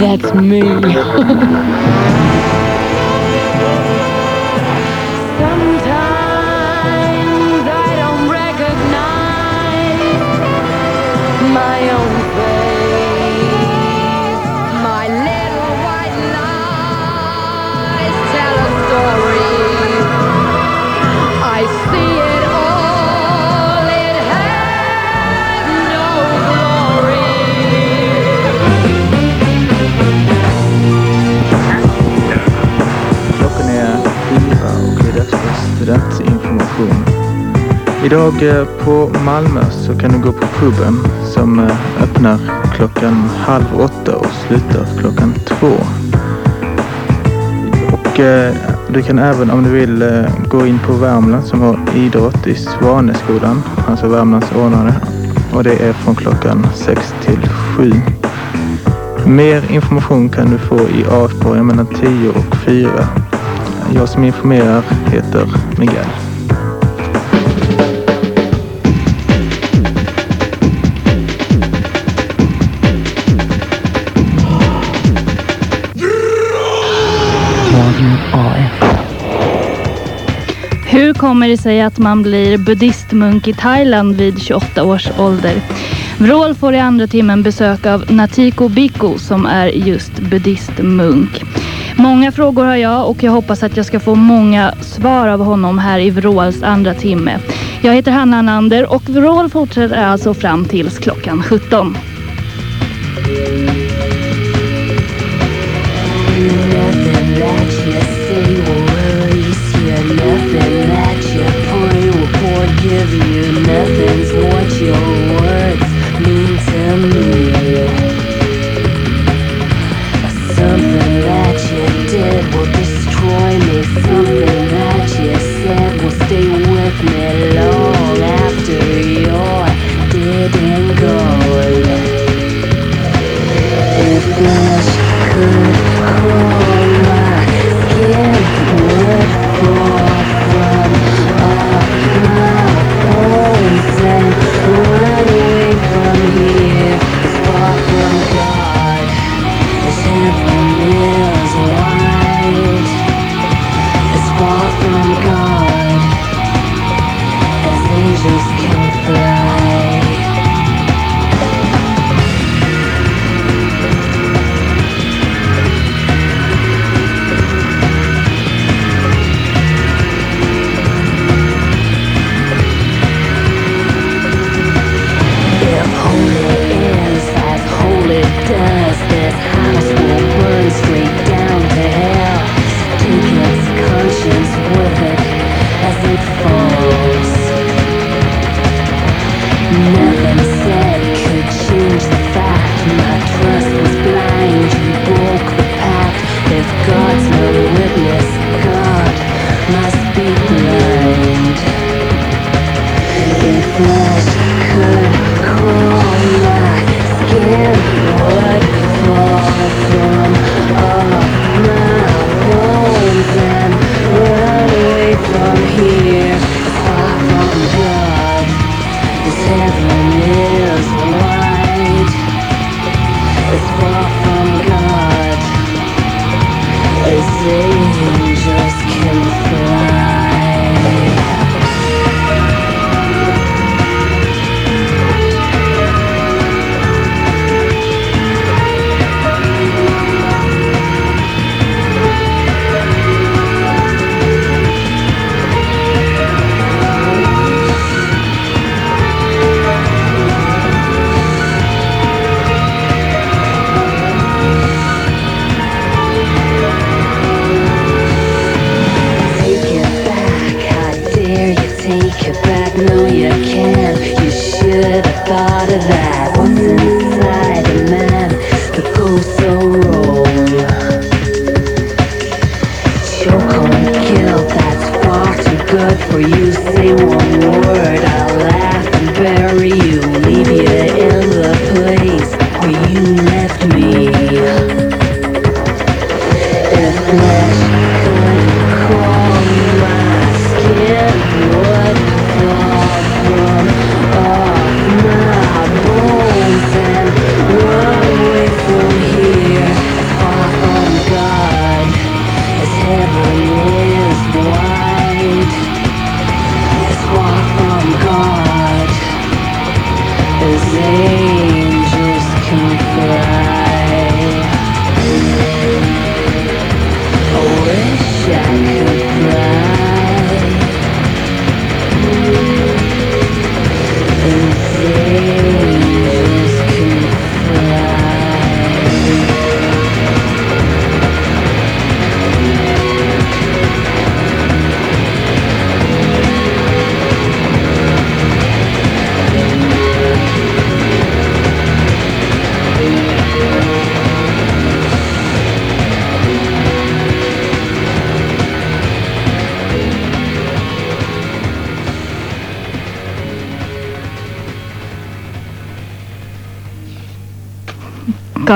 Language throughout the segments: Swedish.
That's me. Idag eh, på Malmö så kan du gå på puben som eh, öppnar klockan halv åtta och slutar klockan två. Och eh, du kan även om du vill gå in på Värmland som har idrott i Svaneskolan, alltså Värmlands ordnare. Och det är från klockan sex till sju. Mer information kan du få i avspåren mellan 10 och 4. Jag som informerar heter Miguel. Hur kommer det sig att man blir buddhistmunk i Thailand vid 28 års ålder? Vrål får i andra timmen besök av Natiko Biko som är just buddhistmunk. Många frågor har jag och jag hoppas att jag ska få många svar av honom här i Vråls andra timme. Jag heter Hanna Anander och Vrål fortsätter alltså fram tills klockan 17. Forgive you. Nothing's what your words mean to me. Skin would fall from off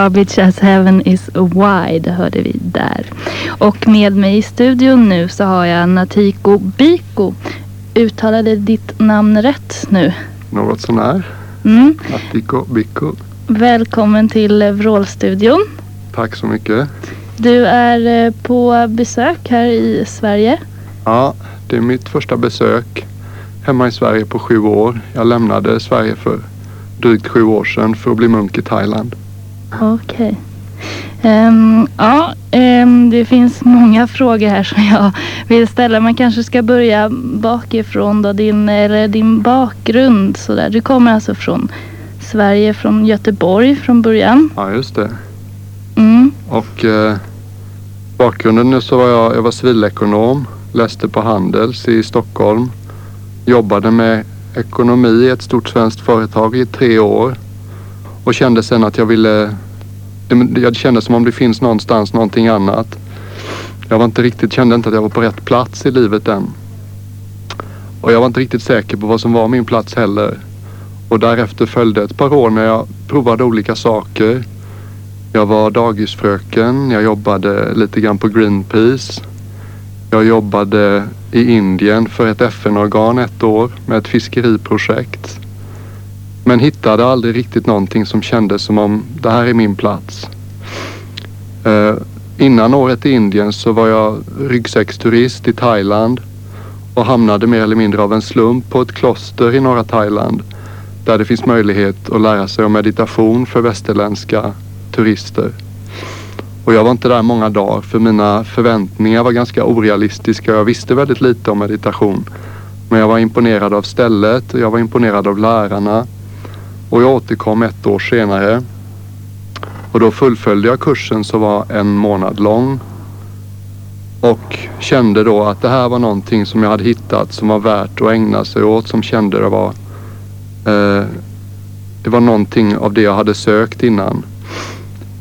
Garbage as heaven is wide hörde vi där. Och med mig i studion nu så har jag Natiko Biko. Uttalade ditt namn rätt nu? Något sånär. Mm. Attiko Bikko. Välkommen till Vrålstudion. Tack så mycket. Du är eh, på besök här i Sverige. Ja, det är mitt första besök hemma i Sverige på sju år. Jag lämnade Sverige för drygt sju år sedan för att bli munk i Thailand. Okej. Ehm, ja, ehm, det finns många frågor här som jag vill ställa. Man kanske ska börja bakifrån då, din, eller din bakgrund. Sådär. Du kommer alltså från Sverige, från Göteborg från början. Ja, just det. Mm. Och eh, bakgrunden nu så var jag, jag var civilekonom, läste på Handels i Stockholm. Jobbade med ekonomi i ett stort svenskt företag i tre år. Och kände sen att jag ville, det- jag kände som om det finns någonstans någonting annat. Jag var inte riktigt, kände inte att jag var på rätt plats i livet än. Och jag var inte riktigt säker på vad som var min plats heller. Och därefter följde ett par år när jag provade olika saker. Jag var dagisfröken, jag jobbade lite grann på Greenpeace. Jag jobbade i Indien för ett FN-organ ett år med ett fiskeriprojekt. Men hittade aldrig riktigt någonting som kändes som om det här är min plats. Eh, innan året i Indien så var jag ryggsäcksturist i Thailand och hamnade mer eller mindre av en slump på ett kloster i norra Thailand där det finns möjlighet att lära sig om meditation för västerländska turister. Och jag var inte där många dagar för mina förväntningar var ganska orealistiska. Jag visste väldigt lite om meditation. Men jag var imponerad av stället och jag var imponerad av lärarna. Och jag återkom ett år senare. Och då fullföljde jag kursen som var en månad lång. Och kände då att det här var någonting som jag hade hittat som var värt att ägna sig åt. Som kände det var eh, det var någonting av det jag hade sökt innan.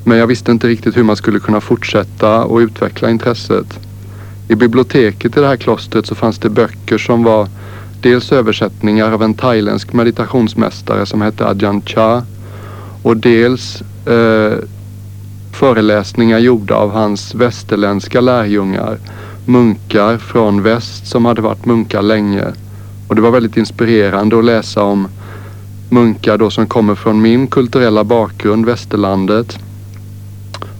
Men jag visste inte riktigt hur man skulle kunna fortsätta och utveckla intresset. I biblioteket i det här klostret så fanns det böcker som var dels översättningar av en thailändsk meditationsmästare som hette Ajahn Chah och dels eh, föreläsningar gjorda av hans västerländska lärjungar. Munkar från väst som hade varit munkar länge. Och det var väldigt inspirerande att läsa om munkar då som kommer från min kulturella bakgrund, västerlandet.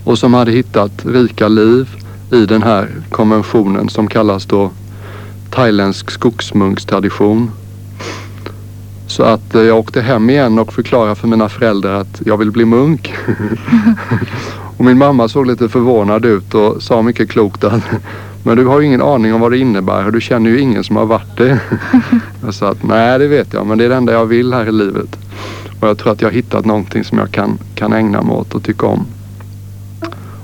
Och som hade hittat rika liv i den här konventionen som kallas då thailändsk skogsmunkstradition. Så att eh, jag åkte hem igen och förklarade för mina föräldrar att jag vill bli munk. och min mamma såg lite förvånad ut och sa mycket klokt att men du har ju ingen aning om vad det innebär och du känner ju ingen som har varit det. jag sa att nej det vet jag men det är det enda jag vill här i livet. Och jag tror att jag har hittat någonting som jag kan, kan ägna mig åt och tycka om.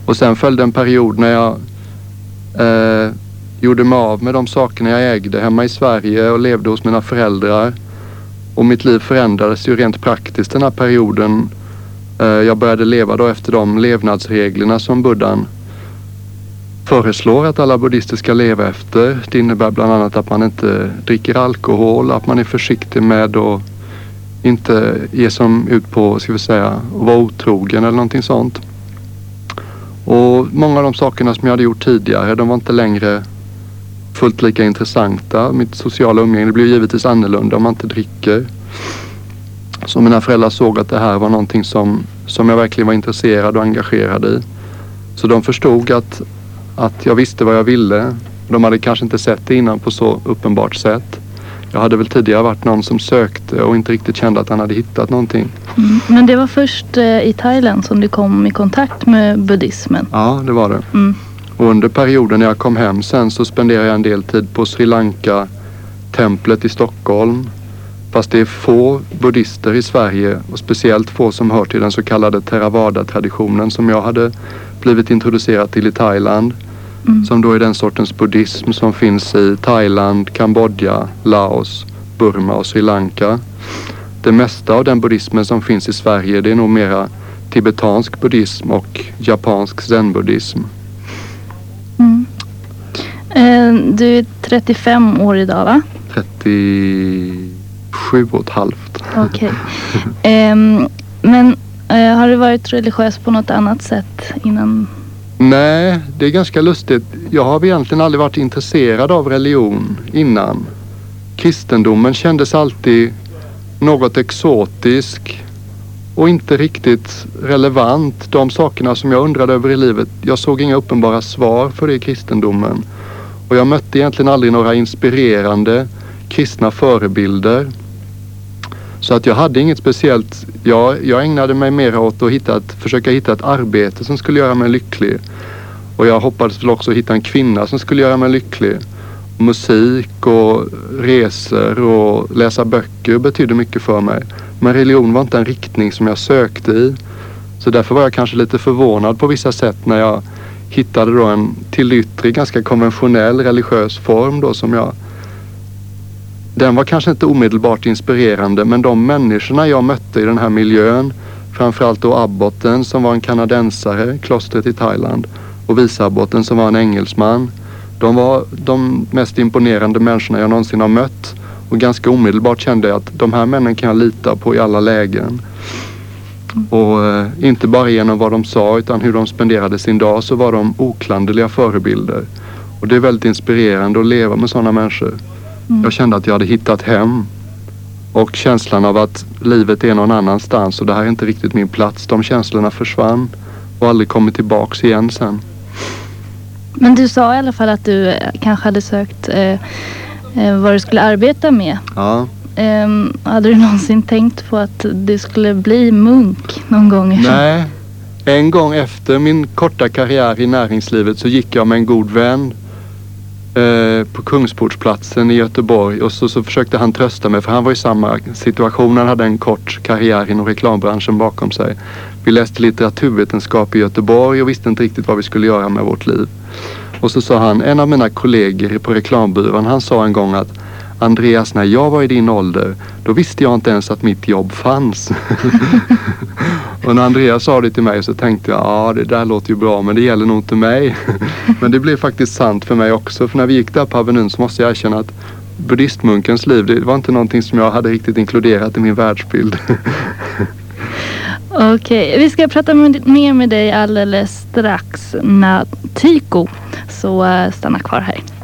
Och sen följde en period när jag eh, gjorde mig av med de sakerna jag ägde hemma i Sverige och levde hos mina föräldrar. Och mitt liv förändrades ju rent praktiskt den här perioden. Eh, jag började leva då efter de levnadsreglerna som buddhan föreslår att alla buddister ska leva efter. Det innebär bland annat att man inte dricker alkohol, att man är försiktig med att inte ge sig ut på, ska vi säga, att vara otrogen eller någonting sånt. Och många av de sakerna som jag hade gjort tidigare, de var inte längre fullt lika intressanta. Mitt sociala umgänge blir givetvis annorlunda om man inte dricker. Så mina föräldrar såg att det här var någonting som, som jag verkligen var intresserad och engagerad i. Så de förstod att, att jag visste vad jag ville. De hade kanske inte sett det innan på så uppenbart sätt. Jag hade väl tidigare varit någon som sökte och inte riktigt kände att han hade hittat någonting. Mm. Men det var först eh, i Thailand som du kom i kontakt med buddhismen. Ja, det var det. Mm. Och under perioden när jag kom hem sen så spenderade jag en del tid på Sri Lanka, templet i Stockholm. Fast det är få buddhister i Sverige och speciellt få som hör till den så kallade Theravada-traditionen som jag hade blivit introducerad till i Thailand. Mm. Som då är den sortens buddhism som finns i Thailand, Kambodja, Laos, Burma och Sri Lanka. Det mesta av den buddhismen som finns i Sverige det är nog mera tibetansk buddhism och japansk zen-buddhism. Mm. Eh, du är 35 år idag va? 37 och ett halvt. Okej. Ehm, men eh, har du varit religiös på något annat sätt innan? Nej, det är ganska lustigt. Jag har egentligen aldrig varit intresserad av religion innan. Kristendomen kändes alltid något exotisk och inte riktigt relevant. De sakerna som jag undrade över i livet, jag såg inga uppenbara svar för det i kristendomen. Och jag mötte egentligen aldrig några inspirerande kristna förebilder. Så att jag hade inget speciellt. Jag, jag ägnade mig mer åt att hitta ett, försöka hitta ett arbete som skulle göra mig lycklig. Och jag hoppades väl också hitta en kvinna som skulle göra mig lycklig. Musik och resor och läsa böcker betydde mycket för mig. Men religion var inte en riktning som jag sökte i. Så därför var jag kanske lite förvånad på vissa sätt när jag hittade då en till det yttre ganska konventionell religiös form då som jag den var kanske inte omedelbart inspirerande men de människorna jag mötte i den här miljön framförallt då abboten som var en kanadensare, klostret i Thailand och viceabboten som var en engelsman. De var de mest imponerande människorna jag någonsin har mött och ganska omedelbart kände jag att de här männen kan jag lita på i alla lägen. Och eh, inte bara genom vad de sa utan hur de spenderade sin dag så var de oklanderliga förebilder. Och det är väldigt inspirerande att leva med sådana människor. Jag kände att jag hade hittat hem. Och känslan av att livet är någon annanstans och det här är inte riktigt min plats. De känslorna försvann och aldrig kommit tillbaks igen sen. Men du sa i alla fall att du eh, kanske hade sökt eh, vad du skulle arbeta med. Ja. Ehm, hade du någonsin tänkt på att du skulle bli munk någon gång? Nej. En gång efter min korta karriär i näringslivet så gick jag med en god vän eh, på Kungsportsplatsen i Göteborg och så, så försökte han trösta mig för han var i samma situation. Han hade en kort karriär inom reklambranschen bakom sig. Vi läste litteraturvetenskap i Göteborg och visste inte riktigt vad vi skulle göra med vårt liv. Och så sa han, en av mina kollegor på reklambyrån, han sa en gång att Andreas, när jag var i din ålder, då visste jag inte ens att mitt jobb fanns. och när Andreas sa det till mig så tänkte jag, ja det där låter ju bra men det gäller nog inte mig. men det blev faktiskt sant för mig också. För när vi gick där på Avenyn så måste jag erkänna att buddhistmunkens liv, det var inte någonting som jag hade riktigt inkluderat i min världsbild. Okej, vi ska prata med, mer med dig alldeles strax. Natiko. Så eh, stanna kvar här.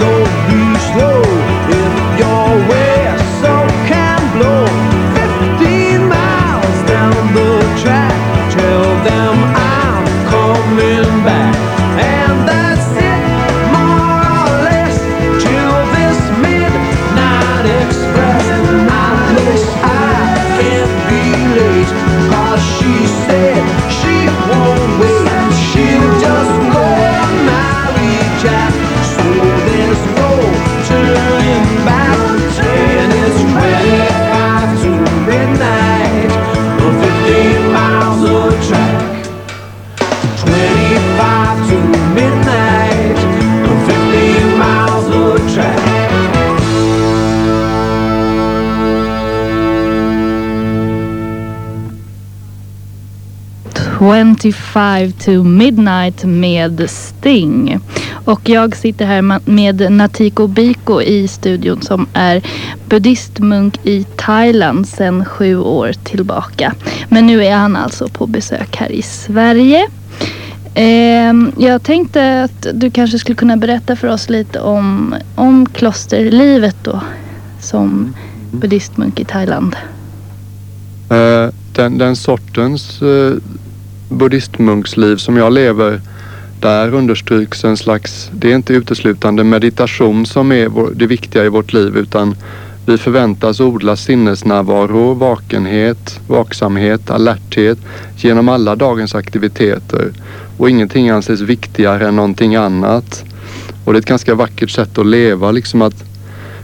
no be slow. 25 to midnight med Sting. Och jag sitter här med Natiko Biko i studion som är buddhistmunk i Thailand sedan sju år tillbaka. Men nu är han alltså på besök här i Sverige. Jag tänkte att du kanske skulle kunna berätta för oss lite om, om klosterlivet då som buddhistmunk i Thailand. Den, den sortens buddhistmunksliv som jag lever, där understryks en slags, det är inte uteslutande meditation som är det viktiga i vårt liv utan vi förväntas odla sinnesnärvaro, vakenhet, vaksamhet, alerthet genom alla dagens aktiviteter. Och ingenting anses viktigare än någonting annat. Och det är ett ganska vackert sätt att leva, liksom att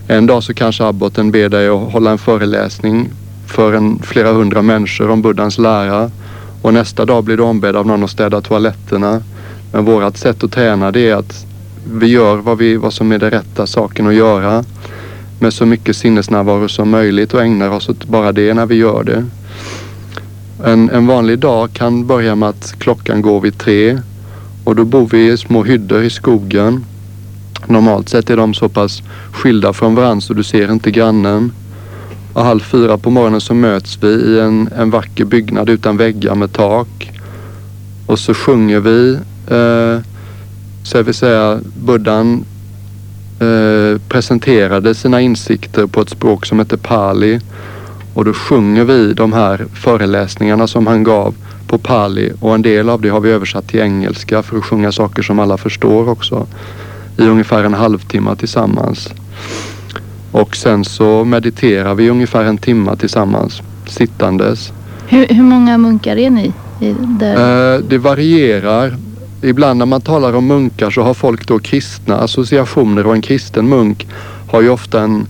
en dag så kanske abboten ber dig att hålla en föreläsning för en, flera hundra människor om Buddhas lära. Och nästa dag blir du ombedd av någon att städa toaletterna. Men vårt sätt att träna det är att vi gör vad, vi, vad som är den rätta saken att göra. Med så mycket sinnesnärvaro som möjligt och ägnar oss åt bara det när vi gör det. En, en vanlig dag kan börja med att klockan går vid tre och då bor vi i små hyddor i skogen. Normalt sett är de så pass skilda från varandra så du ser inte grannen. Och halv fyra på morgonen så möts vi i en, en vacker byggnad utan väggar med tak. Och så sjunger vi, eh, så jag vill säga, buddhan eh, presenterade sina insikter på ett språk som heter pali. Och då sjunger vi de här föreläsningarna som han gav på pali och en del av det har vi översatt till engelska för att sjunga saker som alla förstår också i ungefär en halvtimme tillsammans. Och sen så mediterar vi ungefär en timme tillsammans sittandes. Hur, hur många munkar är ni? Där? Eh, det varierar. Ibland när man talar om munkar så har folk då kristna associationer och en kristen munk har ju ofta en,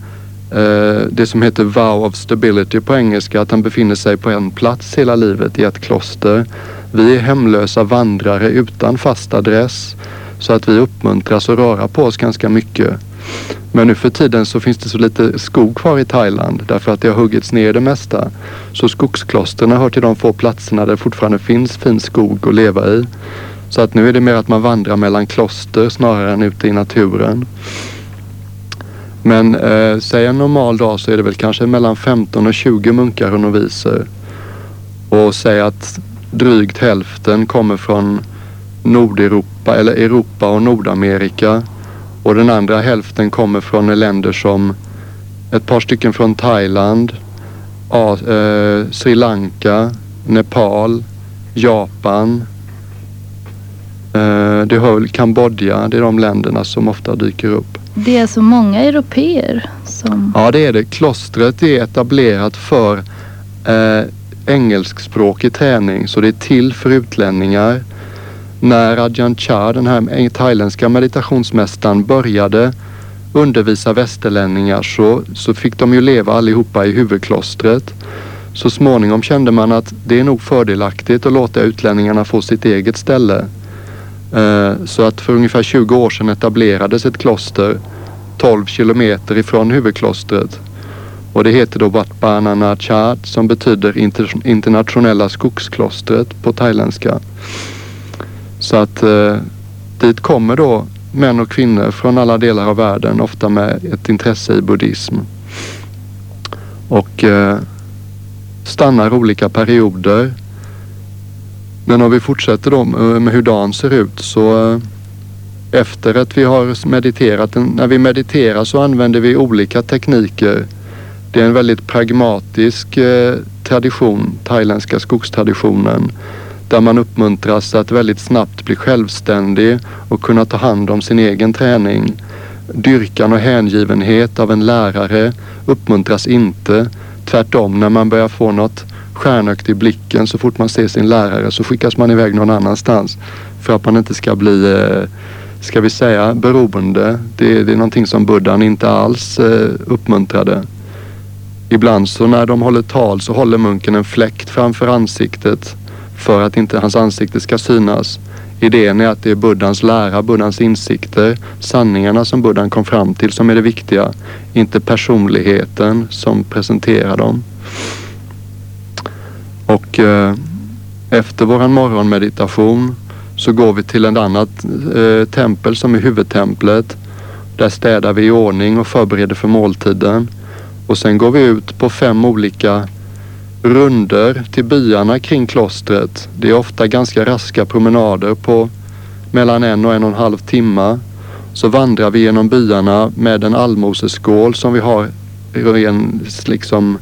eh, det som heter vow of stability på engelska, att han befinner sig på en plats hela livet i ett kloster. Vi är hemlösa vandrare utan fast adress så att vi uppmuntras att röra på oss ganska mycket. Men nu för tiden så finns det så lite skog kvar i Thailand därför att det har huggits ner det mesta. Så skogsklostren hör till de få platserna där det fortfarande finns fin skog att leva i. Så att nu är det mer att man vandrar mellan kloster snarare än ute i naturen. Men eh, säg en normal dag så är det väl kanske mellan 15 och 20 munkar och noviser. Och säg att drygt hälften kommer från Nordeuropa eller Europa och Nordamerika. Och den andra hälften kommer från länder som ett par stycken från Thailand, eh, Sri Lanka, Nepal, Japan. Eh, det hör Kambodja, det är de länderna som ofta dyker upp. Det är så många europeer som... Ja det är det. Klostret är etablerat för eh, engelskspråkig träning så det är till för utlänningar. När Ajahn Chah, den här thailändska meditationsmästaren, började undervisa västerlänningar så, så fick de ju leva allihopa i huvudklostret. Så småningom kände man att det är nog fördelaktigt att låta utlänningarna få sitt eget ställe. Eh, så att för ungefär 20 år sedan etablerades ett kloster 12 kilometer ifrån huvudklostret. Och det heter då Wat Banana som betyder inter internationella skogsklostret på thailändska. Så att eh, dit kommer då män och kvinnor från alla delar av världen, ofta med ett intresse i buddhism. Och eh, stannar olika perioder. Men om vi fortsätter då med hur dagen ser ut så eh, efter att vi har mediterat, när vi mediterar så använder vi olika tekniker. Det är en väldigt pragmatisk eh, tradition, thailändska skogstraditionen, där man uppmuntras att väldigt snabbt bli självständig och kunna ta hand om sin egen träning. Dyrkan och hängivenhet av en lärare uppmuntras inte. Tvärtom, när man börjar få något stjärnögt i blicken så fort man ser sin lärare så skickas man iväg någon annanstans för att man inte ska bli, eh, ska vi säga, beroende. Det, det är någonting som buddhan inte alls eh, uppmuntrade. Ibland så när de håller tal så håller munken en fläkt framför ansiktet för att inte hans ansikte ska synas. Idén är att det är buddhans lära, buddhans insikter, sanningarna som buddhan kom fram till som är det viktiga. Inte personligheten som presenterar dem. Och eh, efter våran morgonmeditation så går vi till ett annat eh, tempel som är huvudtemplet. Där städar vi i ordning och förbereder för måltiden. Och sen går vi ut på fem olika runder till byarna kring klostret. Det är ofta ganska raska promenader på mellan en och en och en halv timme. Så vandrar vi genom byarna med en allmoseskål som vi har ren, liksom,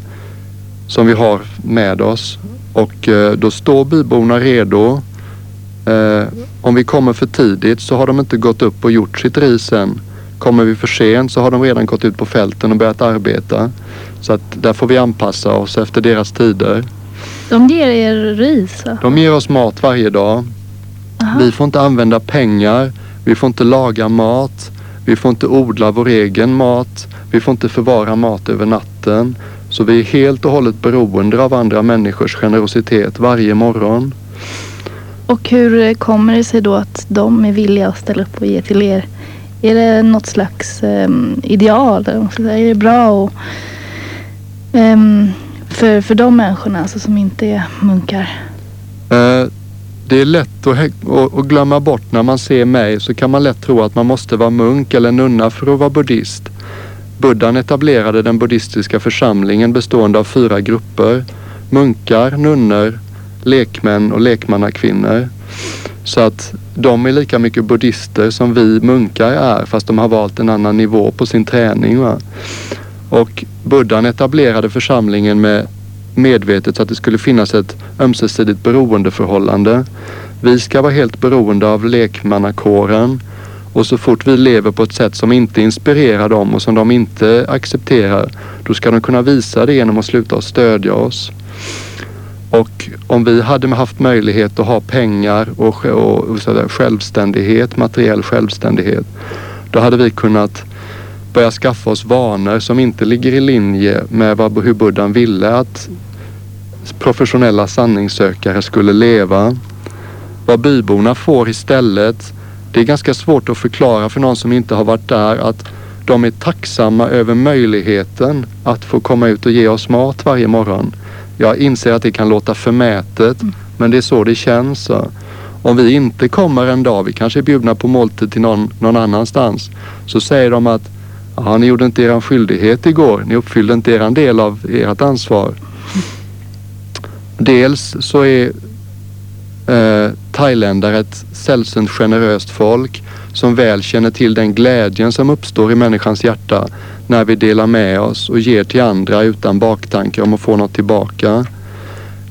som vi har med oss. Och eh, då står byborna redo. Eh, om vi kommer för tidigt så har de inte gått upp och gjort sitt ris än. Kommer vi för sent så har de redan gått ut på fälten och börjat arbeta. Så att där får vi anpassa oss efter deras tider. De ger er ris? va? De ger oss mat varje dag. Aha. Vi får inte använda pengar. Vi får inte laga mat. Vi får inte odla vår egen mat. Vi får inte förvara mat över natten. Så vi är helt och hållet beroende av andra människors generositet varje morgon. Och hur kommer det sig då att de är villiga att ställa upp och ge till er? Är det något slags ehm, ideal? Är det bra och, Um, för, för de människorna alltså, som inte är munkar? Uh, Det är lätt att, att- att glömma bort när man ser mig så kan man lätt tro att man måste vara munk eller nunna för att vara buddhist. Buddhan etablerade den buddhistiska församlingen bestående av fyra grupper. Munkar, nunnor, lekmän och lekmannakvinnor. Så att de är lika mycket buddhister som vi munkar är fast de har valt en annan nivå på sin träning. Va? Och Buddhan etablerade församlingen med medvetet så att det skulle finnas ett ömsesidigt beroendeförhållande. Vi ska vara helt beroende av lekmannakåren och så fort vi lever på ett sätt som inte inspirerar dem och som de inte accepterar, då ska de kunna visa det genom att sluta att stödja oss. Och om vi hade haft möjlighet att ha pengar och, och, och självständighet, materiell självständighet, då hade vi kunnat börja skaffa oss vanor som inte ligger i linje med vad, hur buddhan ville att professionella sanningssökare skulle leva. Vad byborna får istället, det är ganska svårt att förklara för någon som inte har varit där att de är tacksamma över möjligheten att få komma ut och ge oss mat varje morgon. Jag inser att det kan låta förmätet, men det är så det känns. Så. Om vi inte kommer en dag, vi kanske är bjudna på måltid till någon, någon annanstans, så säger de att ja, ni gjorde inte er skyldighet igår, ni uppfyllde inte er del av ert ansvar. Dels så är eh, thailändare ett sällsynt generöst folk som väl känner till den glädjen som uppstår i människans hjärta när vi delar med oss och ger till andra utan baktanke om att få något tillbaka.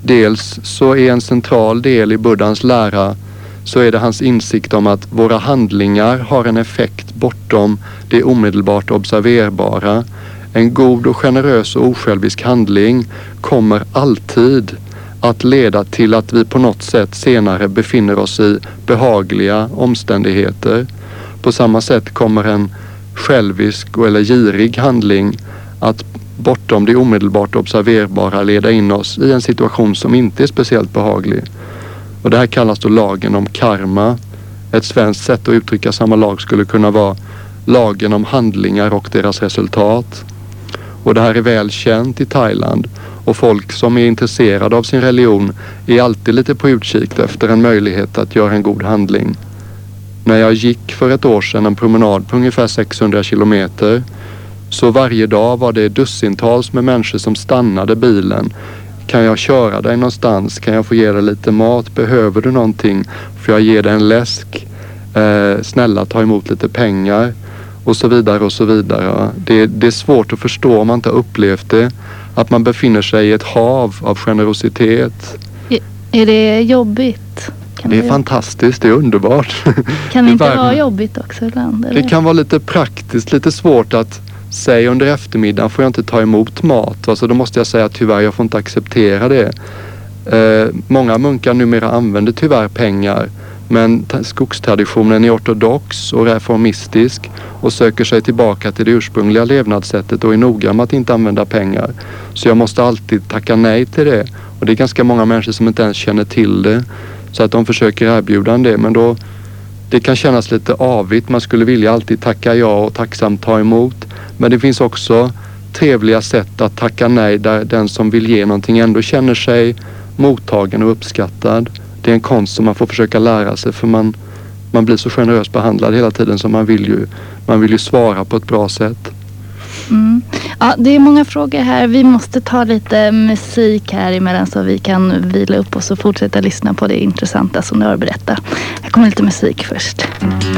Dels så är en central del i Buddhas lära så är det hans insikt om att våra handlingar har en effekt bortom det omedelbart observerbara. En god och generös och osjälvisk handling kommer alltid att leda till att vi på något sätt senare befinner oss i behagliga omständigheter. På samma sätt kommer en självisk eller girig handling att bortom det omedelbart observerbara leda in oss i en situation som inte är speciellt behaglig. Och det här kallas då lagen om karma. Ett svenskt sätt att uttrycka samma lag skulle kunna vara lagen om handlingar och deras resultat. Och det här är väl känt i Thailand och folk som är intresserade av sin religion är alltid lite på utkik efter en möjlighet att göra en god handling. När jag gick för ett år sedan en promenad på ungefär 600 kilometer så varje dag var det dussintals med människor som stannade bilen. Kan jag köra dig någonstans? Kan jag få ge dig lite mat? Behöver du någonting? Får jag ge dig en läsk? Eh, snälla ta emot lite pengar och så vidare och så vidare. Det, det är svårt att förstå om man inte har upplevt det. Att man befinner sig i ett hav av generositet. Är det jobbigt? Kan Det är det- fantastiskt, det är underbart. Kan det inte vara jobbigt också ibland? Eller? Det kan vara lite praktiskt, lite svårt att Säg under eftermiddagen får jag inte ta emot mat. Alltså då måste jag säga tyvärr, jag får inte acceptera det. Eh, många munkar numera använder tyvärr pengar men skogstraditionen är ortodox och reformistisk och söker sig tillbaka till det ursprungliga levnadssättet och är noga med att inte använda pengar. Så jag måste alltid tacka nej till det. Och det är ganska många människor som inte ens känner till det. Så att de försöker erbjuda en det men då det kan kännas lite avigt. Man skulle vilja alltid tacka ja och tacksamt ta emot. Men det finns också trevliga sätt att tacka nej där den som vill ge någonting ändå känner sig mottagen och uppskattad. Det är en konst som man får försöka lära sig för man, man blir så generöst behandlad hela tiden så man vill ju, man vill ju svara på ett bra sätt. Mm. Ja, det är många frågor här. Vi måste ta lite musik här emellan så vi kan vila upp oss och fortsätta lyssna på det intressanta som du har berättat. Här kommer lite musik först. Mm.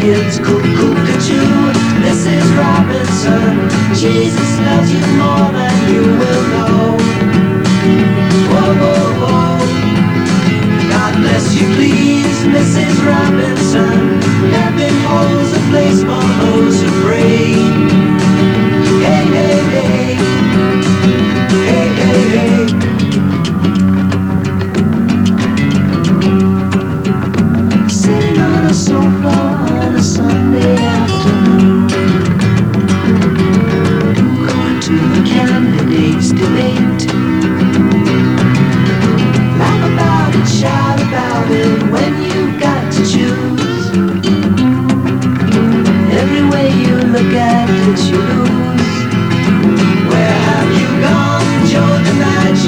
Kids. Cuckoo, cuckoo, Mrs. Robinson. Jesus loves you more than you will know. Whoa, whoa, whoa. God bless you, please, Mrs. Robinson. Heaven holds a place for those who pray.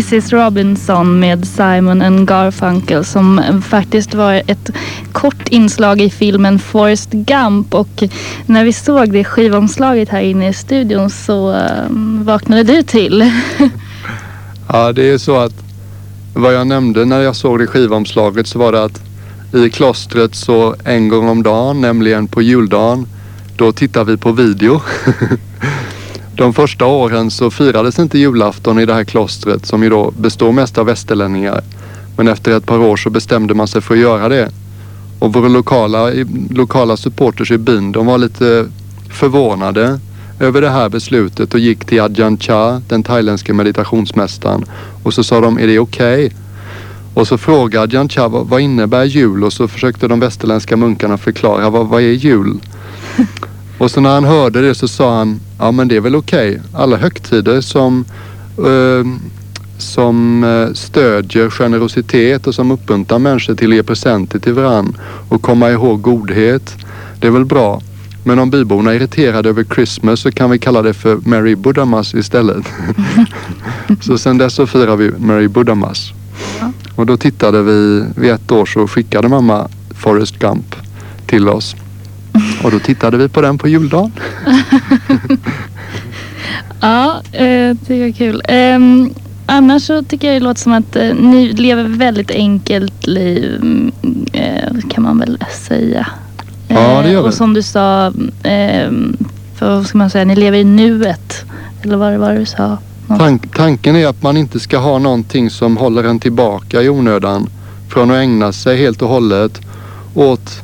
Mrs Robinson med Simon and Garfunkel som faktiskt var ett kort inslag i filmen Forrest Gump och när vi såg det skivomslaget här inne i studion så um, vaknade du till. Ja, det är så att vad jag nämnde när jag såg det skivomslaget så var det att i klostret så en gång om dagen, nämligen på juldagen, då tittar vi på video. De första åren så firades inte julafton i det här klostret som ju då består mest av västerlänningar. Men efter ett par år så bestämde man sig för att göra det. Och våra lokala, lokala supporters i byn, de var lite förvånade över det här beslutet och gick till Ajahn Chah, den thailändske meditationsmästaren. Och så sa de, är det okej? Och så frågade Ajahn Chah, vad, vad innebär jul? Och så försökte de västerländska munkarna förklara, vad, vad är jul? Och så när han hörde det så sa han, ja men det är väl okej. Alla högtider som, eh, som eh, stödjer generositet och som uppmuntrar människor till att ge presenter till varann och komma ihåg godhet. Det är väl bra. Men om byborna är irriterade över Christmas så kan vi kalla det för Merry Buddhamas istället. så sen dess så firar vi Merry Buddhamas. Och då tittade vi, vid ett år så skickade mamma Forrest Gump till oss. Och då tittade vi på den på juldagen. Ja, eh, det var kul. Ehm, annars så tycker jag det låter som att eh, ni lever väldigt enkelt liv mm, eh, kan man väl säga. Ja, det gör vi. Och som du sa, ehm, för vad ska man säga, ni lever i nuet. Eller vad det var du sa? Tank, tanken är att man inte ska ha någonting som håller en tillbaka i onödan från att ägna sig helt och hållet åt,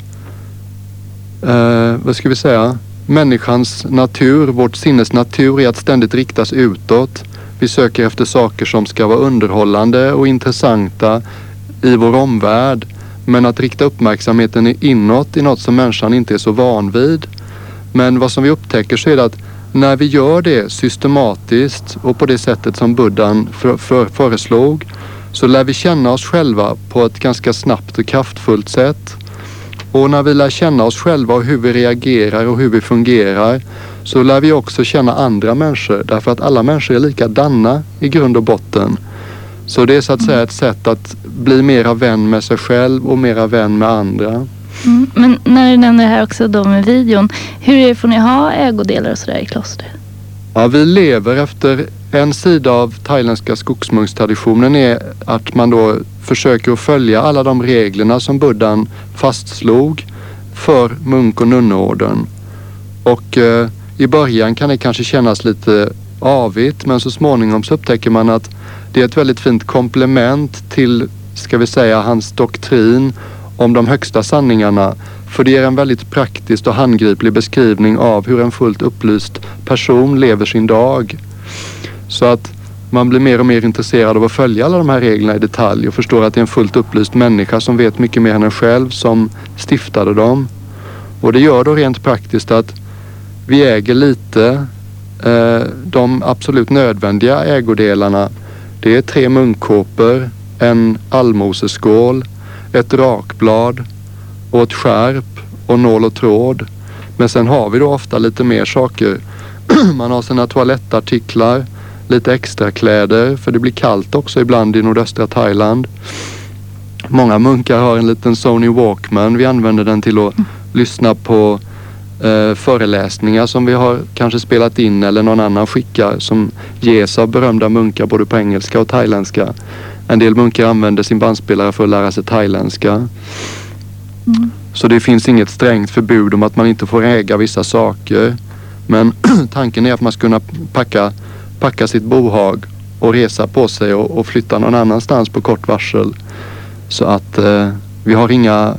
eh, vad ska vi säga, människans natur, vårt sinnes natur är att ständigt riktas utåt. Vi söker efter saker som ska vara underhållande och intressanta i vår omvärld. Men att rikta uppmärksamheten inåt i något som människan inte är så van vid. Men vad som vi upptäcker så är det att när vi gör det systematiskt och på det sättet som buddhan för, för, föreslog så lär vi känna oss själva på ett ganska snabbt och kraftfullt sätt. Och när vi lär känna oss själva och hur vi reagerar och hur vi fungerar så lär vi också känna andra människor därför att alla människor är likadana i grund och botten. Så det är så att säga ett sätt att bli mera vän med sig själv och mera vän med andra. Mm. Men när du nämner det här också då med videon. Hur är det, får ni ha ägodelar och sådär i klostret? Ja, vi lever efter en sida av thailändska skogsmunkstraditionen är att man då försöker att följa alla de reglerna som buddhan fastslog för munk och nunneorden. Och eh, i början kan det kanske kännas lite avigt men så småningom så upptäcker man att det är ett väldigt fint komplement till, ska vi säga, hans doktrin om de högsta sanningarna. För det ger en väldigt praktisk och handgriplig beskrivning av hur en fullt upplyst person lever sin dag. Så att man blir mer och mer intresserad av att följa alla de här reglerna i detalj och förstår att det är en fullt upplyst människa som vet mycket mer än en själv som stiftade dem. Och det gör då rent praktiskt att vi äger lite eh, de absolut nödvändiga ägodelarna det är tre munkkåpor, en allmoseskål, ett rakblad och ett skärp och nål och tråd. Men sen har vi då ofta lite mer saker. Man har sina toalettartiklar, lite extra kläder för det blir kallt också ibland i nordöstra Thailand. Många munkar har en liten Sony Walkman. Vi använder den till att lyssna på eh, föreläsningar som vi har kanske spelat in eller någon annan skickar som ges av berömda munkar både på engelska och thailändska. En del munkar använder sin bandspelare för att lära sig thailändska. Så det finns inget strängt förbud om att man inte får äga vissa saker. Men tanken är att man ska kunna packa, packa sitt bohag och resa på sig och, och flytta någon annanstans på kort varsel. Så att eh, vi, har inga,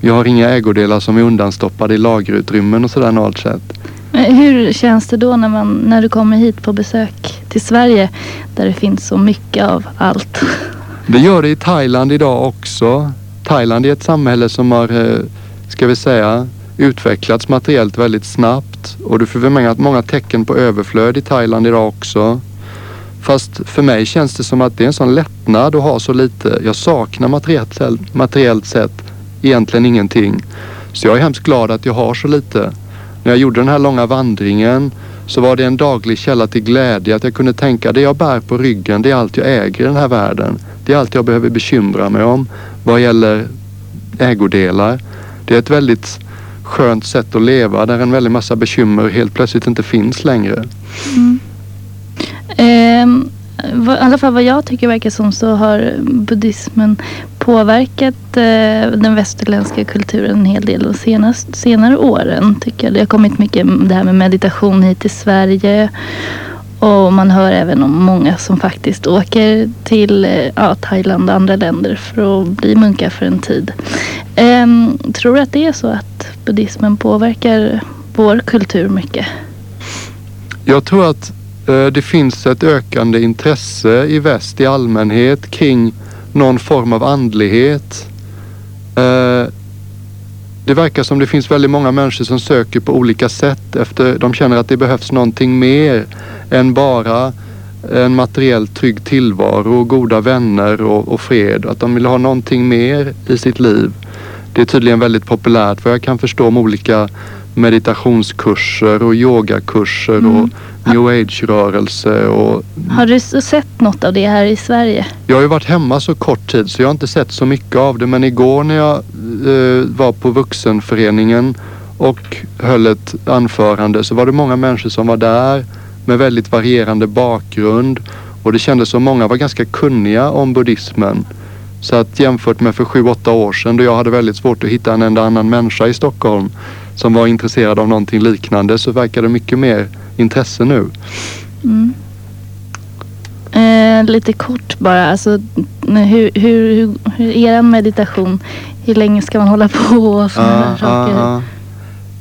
vi har inga ägodelar som är undanstoppade i lagerutrymmen och sådär normalt sett. Hur känns det då när, man, när du kommer hit på besök till Sverige där det finns så mycket av allt? Det gör det i Thailand idag också. Thailand är ett samhälle som har, eh, ska vi säga, utvecklats materiellt väldigt snabbt och du får väl att många tecken på överflöd i Thailand idag också. Fast för mig känns det som att det är en sån lättnad att ha så lite. Jag saknar materiellt, materiellt sett egentligen ingenting. Så jag är hemskt glad att jag har så lite. När jag gjorde den här långa vandringen så var det en daglig källa till glädje att jag kunde tänka det jag bär på ryggen det är allt jag äger i den här världen. Det är allt jag behöver bekymra mig om vad gäller ägodelar. Det är ett väldigt skönt sätt att leva där en väldig massa bekymmer helt plötsligt inte finns längre. Mm. Ehm, vad- I alla fall vad jag tycker verkar som så har buddhismen påverkat eh, den västerländska kulturen en hel del de senaste senare åren. Tycker jag. Det har kommit mycket det här med meditation hit till Sverige. Och man hör även om många som faktiskt åker till eh, ja, Thailand och andra länder för att bli munkar för en tid. Ehm, tror du att det är så att buddhismen påverkar vår kultur mycket? Jag tror att eh, det finns ett ökande intresse i väst i allmänhet kring någon form av andlighet. Eh, det verkar som det finns väldigt många människor som söker på olika sätt efter de känner att det behövs någonting mer än bara en materiellt trygg tillvaro, och goda vänner och, och fred. Att de vill ha någonting mer i sitt liv. Det är tydligen väldigt populärt vad jag kan förstå om olika meditationskurser och yogakurser och new age-rörelse och Har du sett något av det här i Sverige? jag har ju varit hemma så kort tid så jag har inte sett så mycket av det men igår när jag eh, var på vuxenföreningen och höll ett anförande så var det många människor som var där med väldigt varierande bakgrund och det kändes som många var ganska kunniga om buddhismen. Så att jämfört med för sju, åtta år sedan då jag hade väldigt svårt att hitta en enda annan människa i Stockholm som var intresserad av någonting liknande så verkar det mycket mer intresse nu. Eh, lite kort bara, alltså, hur, hur, hur, hur är en meditation? Hur länge ska man hålla på och sådana där saker?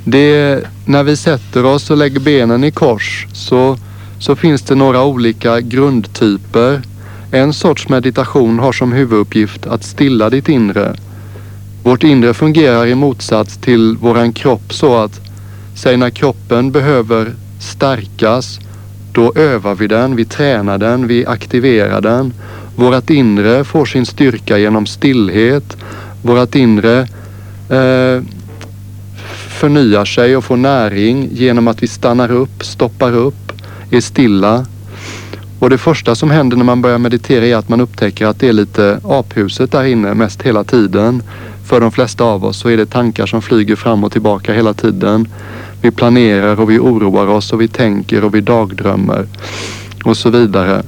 Det, när vi sätter oss och lägger benen i kors så, så finns det några olika grundtyper. En sorts meditation har som huvuduppgift att stilla ditt inre. Vårt inre fungerar i motsats till våran kropp så att säg när kroppen behöver stärkas då övar vi den, vi tränar den, vi aktiverar den. Vårat inre får sin styrka genom stillhet. Vårat inre eh, förnyar sig och får näring genom att vi stannar upp, stoppar upp, är stilla. Och det första som händer när man börjar meditera är att man upptäcker att det är lite aphuset där inne mest hela tiden. För de flesta av oss så är det tankar som flyger fram och tillbaka hela tiden. Vi planerar och vi oroar oss och vi tänker och vi dagdrömmer och så vidare.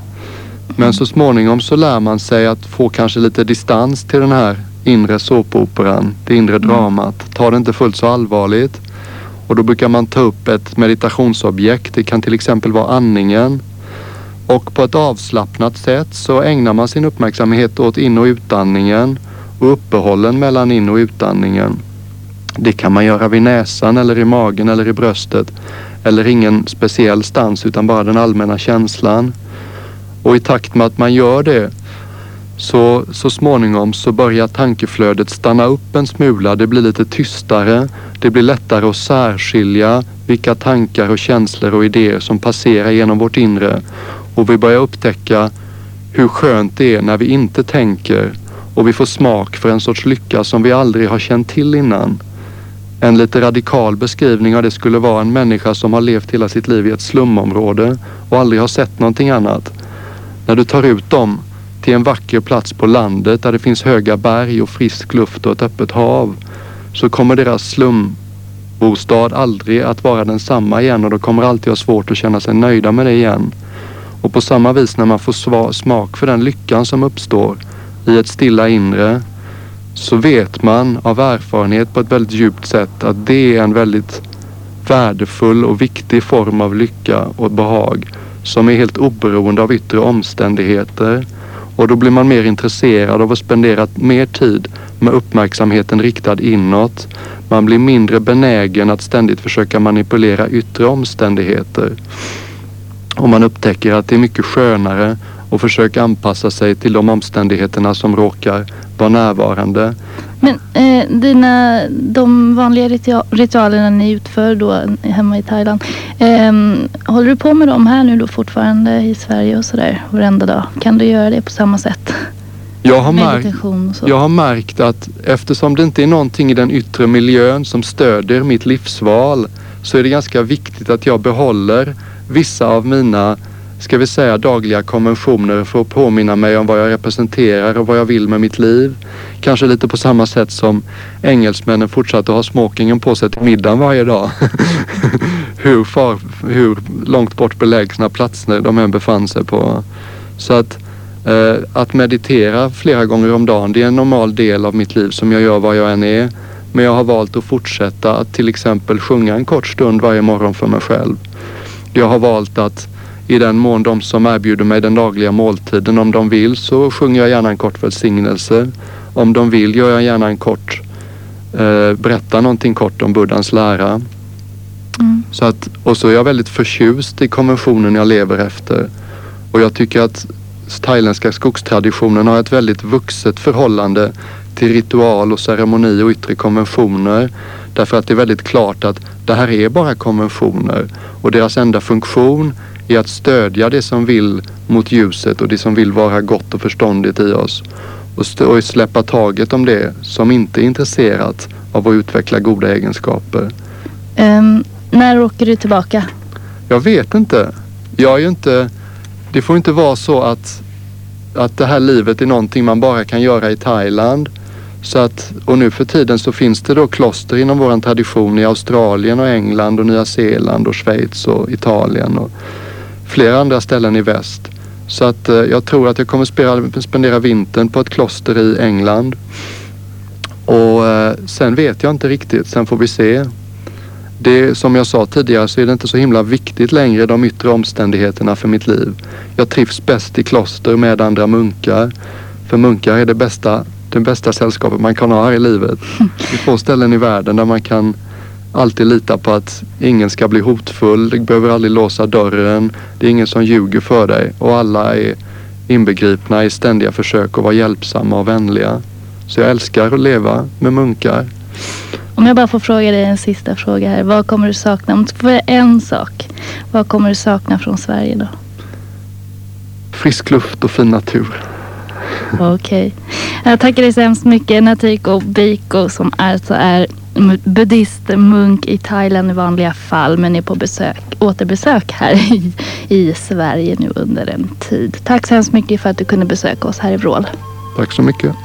Men så småningom så lär man sig att få kanske lite distans till den här inre såpoperan, det inre dramat. Ta det inte fullt så allvarligt. Och då brukar man ta upp ett meditationsobjekt. Det kan till exempel vara andningen. Och på ett avslappnat sätt så ägnar man sin uppmärksamhet åt in och utandningen och uppehållen mellan in och utandningen. Det kan man göra vid näsan eller i magen eller i bröstet eller ingen speciell stans utan bara den allmänna känslan. Och i takt med att man gör det så, så småningom så börjar tankeflödet stanna upp en smula. Det blir lite tystare. Det blir lättare att särskilja vilka tankar och känslor och idéer som passerar genom vårt inre. Och vi börjar upptäcka hur skönt det är när vi inte tänker och vi får smak för en sorts lycka som vi aldrig har känt till innan. En lite radikal beskrivning av det skulle vara en människa som har levt hela sitt liv i ett slumområde och aldrig har sett någonting annat. När du tar ut dem till en vacker plats på landet där det finns höga berg och frisk luft och ett öppet hav så kommer deras slumbostad aldrig att vara densamma igen och de kommer alltid ha svårt att känna sig nöjda med det igen. Och på samma vis när man får smak för den lyckan som uppstår i ett stilla inre så vet man av erfarenhet på ett väldigt djupt sätt att det är en väldigt värdefull och viktig form av lycka och behag som är helt oberoende av yttre omständigheter. Och då blir man mer intresserad av att spendera mer tid med uppmärksamheten riktad inåt. Man blir mindre benägen att ständigt försöka manipulera yttre omständigheter. Och man upptäcker att det är mycket skönare att försöka anpassa sig till de omständigheterna som råkar vara närvarande. Men eh, dina, de vanliga ritua- ritualerna ni utför då hemma i Thailand. Eh, håller du på med dem här nu då fortfarande i Sverige och sådär varenda dag? Kan du göra det på samma sätt? Jag har, märkt, och jag har märkt att eftersom det inte är någonting i den yttre miljön som stödjer mitt livsval så är det ganska viktigt att jag behåller vissa av mina, ska vi säga dagliga konventioner för att påminna mig om vad jag representerar och vad jag vill med mitt liv. Kanske lite på samma sätt som engelsmännen fortsatte ha smokingen på sig till middagen varje dag. hur, far, hur långt bort belägsna platser de än befann sig på. Så att eh, att meditera flera gånger om dagen, det är en normal del av mitt liv som jag gör var jag än är. Men jag har valt att fortsätta att till exempel sjunga en kort stund varje morgon för mig själv. Jag har valt att i den mån de som erbjuder mig den dagliga måltiden, om de vill så sjunger jag gärna en kort välsignelse. Om de vill gör jag gärna en kort, eh, berättar någonting kort om Buddhas lära. Mm. Så att, och så är jag väldigt förtjust i konventionen jag lever efter. Och jag tycker att thailändska skogstraditionen har ett väldigt vuxet förhållande till ritual och ceremoni och yttre konventioner. Därför att det är väldigt klart att det här är bara konventioner och deras enda funktion är att stödja det som vill mot ljuset och det som vill vara gott och förståndigt i oss. Och, och släppa taget om det som inte är intresserat av att utveckla goda egenskaper. Ehm, när åker du tillbaka? Jag vet inte. Jag är inte... Det får inte vara så att, att det här livet är någonting man bara kan göra i Thailand. Så att, och nu för tiden så finns det då kloster inom våran tradition i Australien och England och Nya Zeeland och Schweiz och Italien och flera andra ställen i väst. Så att eh, jag tror att jag kommer spendera vintern på ett kloster i England. Och eh, sen vet jag inte riktigt, sen får vi se. Det, som jag sa tidigare så är det inte så himla viktigt längre de yttre omständigheterna för mitt liv. Jag trivs bäst i kloster med andra munkar. För munkar är det bästa, det bästa sällskapet man kan ha här i livet. Det är få ställen i världen där man kan alltid lita på att ingen ska bli hotfull. Du behöver aldrig låsa dörren. Det är ingen som ljuger för dig och alla är inbegripna i ständiga försök att vara hjälpsamma och vänliga. Så jag älskar att leva med munkar. Om jag bara får fråga dig en sista fråga här. Vad kommer du sakna? Om du får göra en sak. Vad kommer du sakna från Sverige då? Frisk luft och fin natur. Okej. Jag tackar dig så hemskt mycket Natiko Biko som alltså är Mm, buddhistmunk i Thailand i vanliga fall men är på besök, återbesök här i, i Sverige nu under en tid. Tack så hemskt mycket för att du kunde besöka oss här i Vrål. Tack så mycket.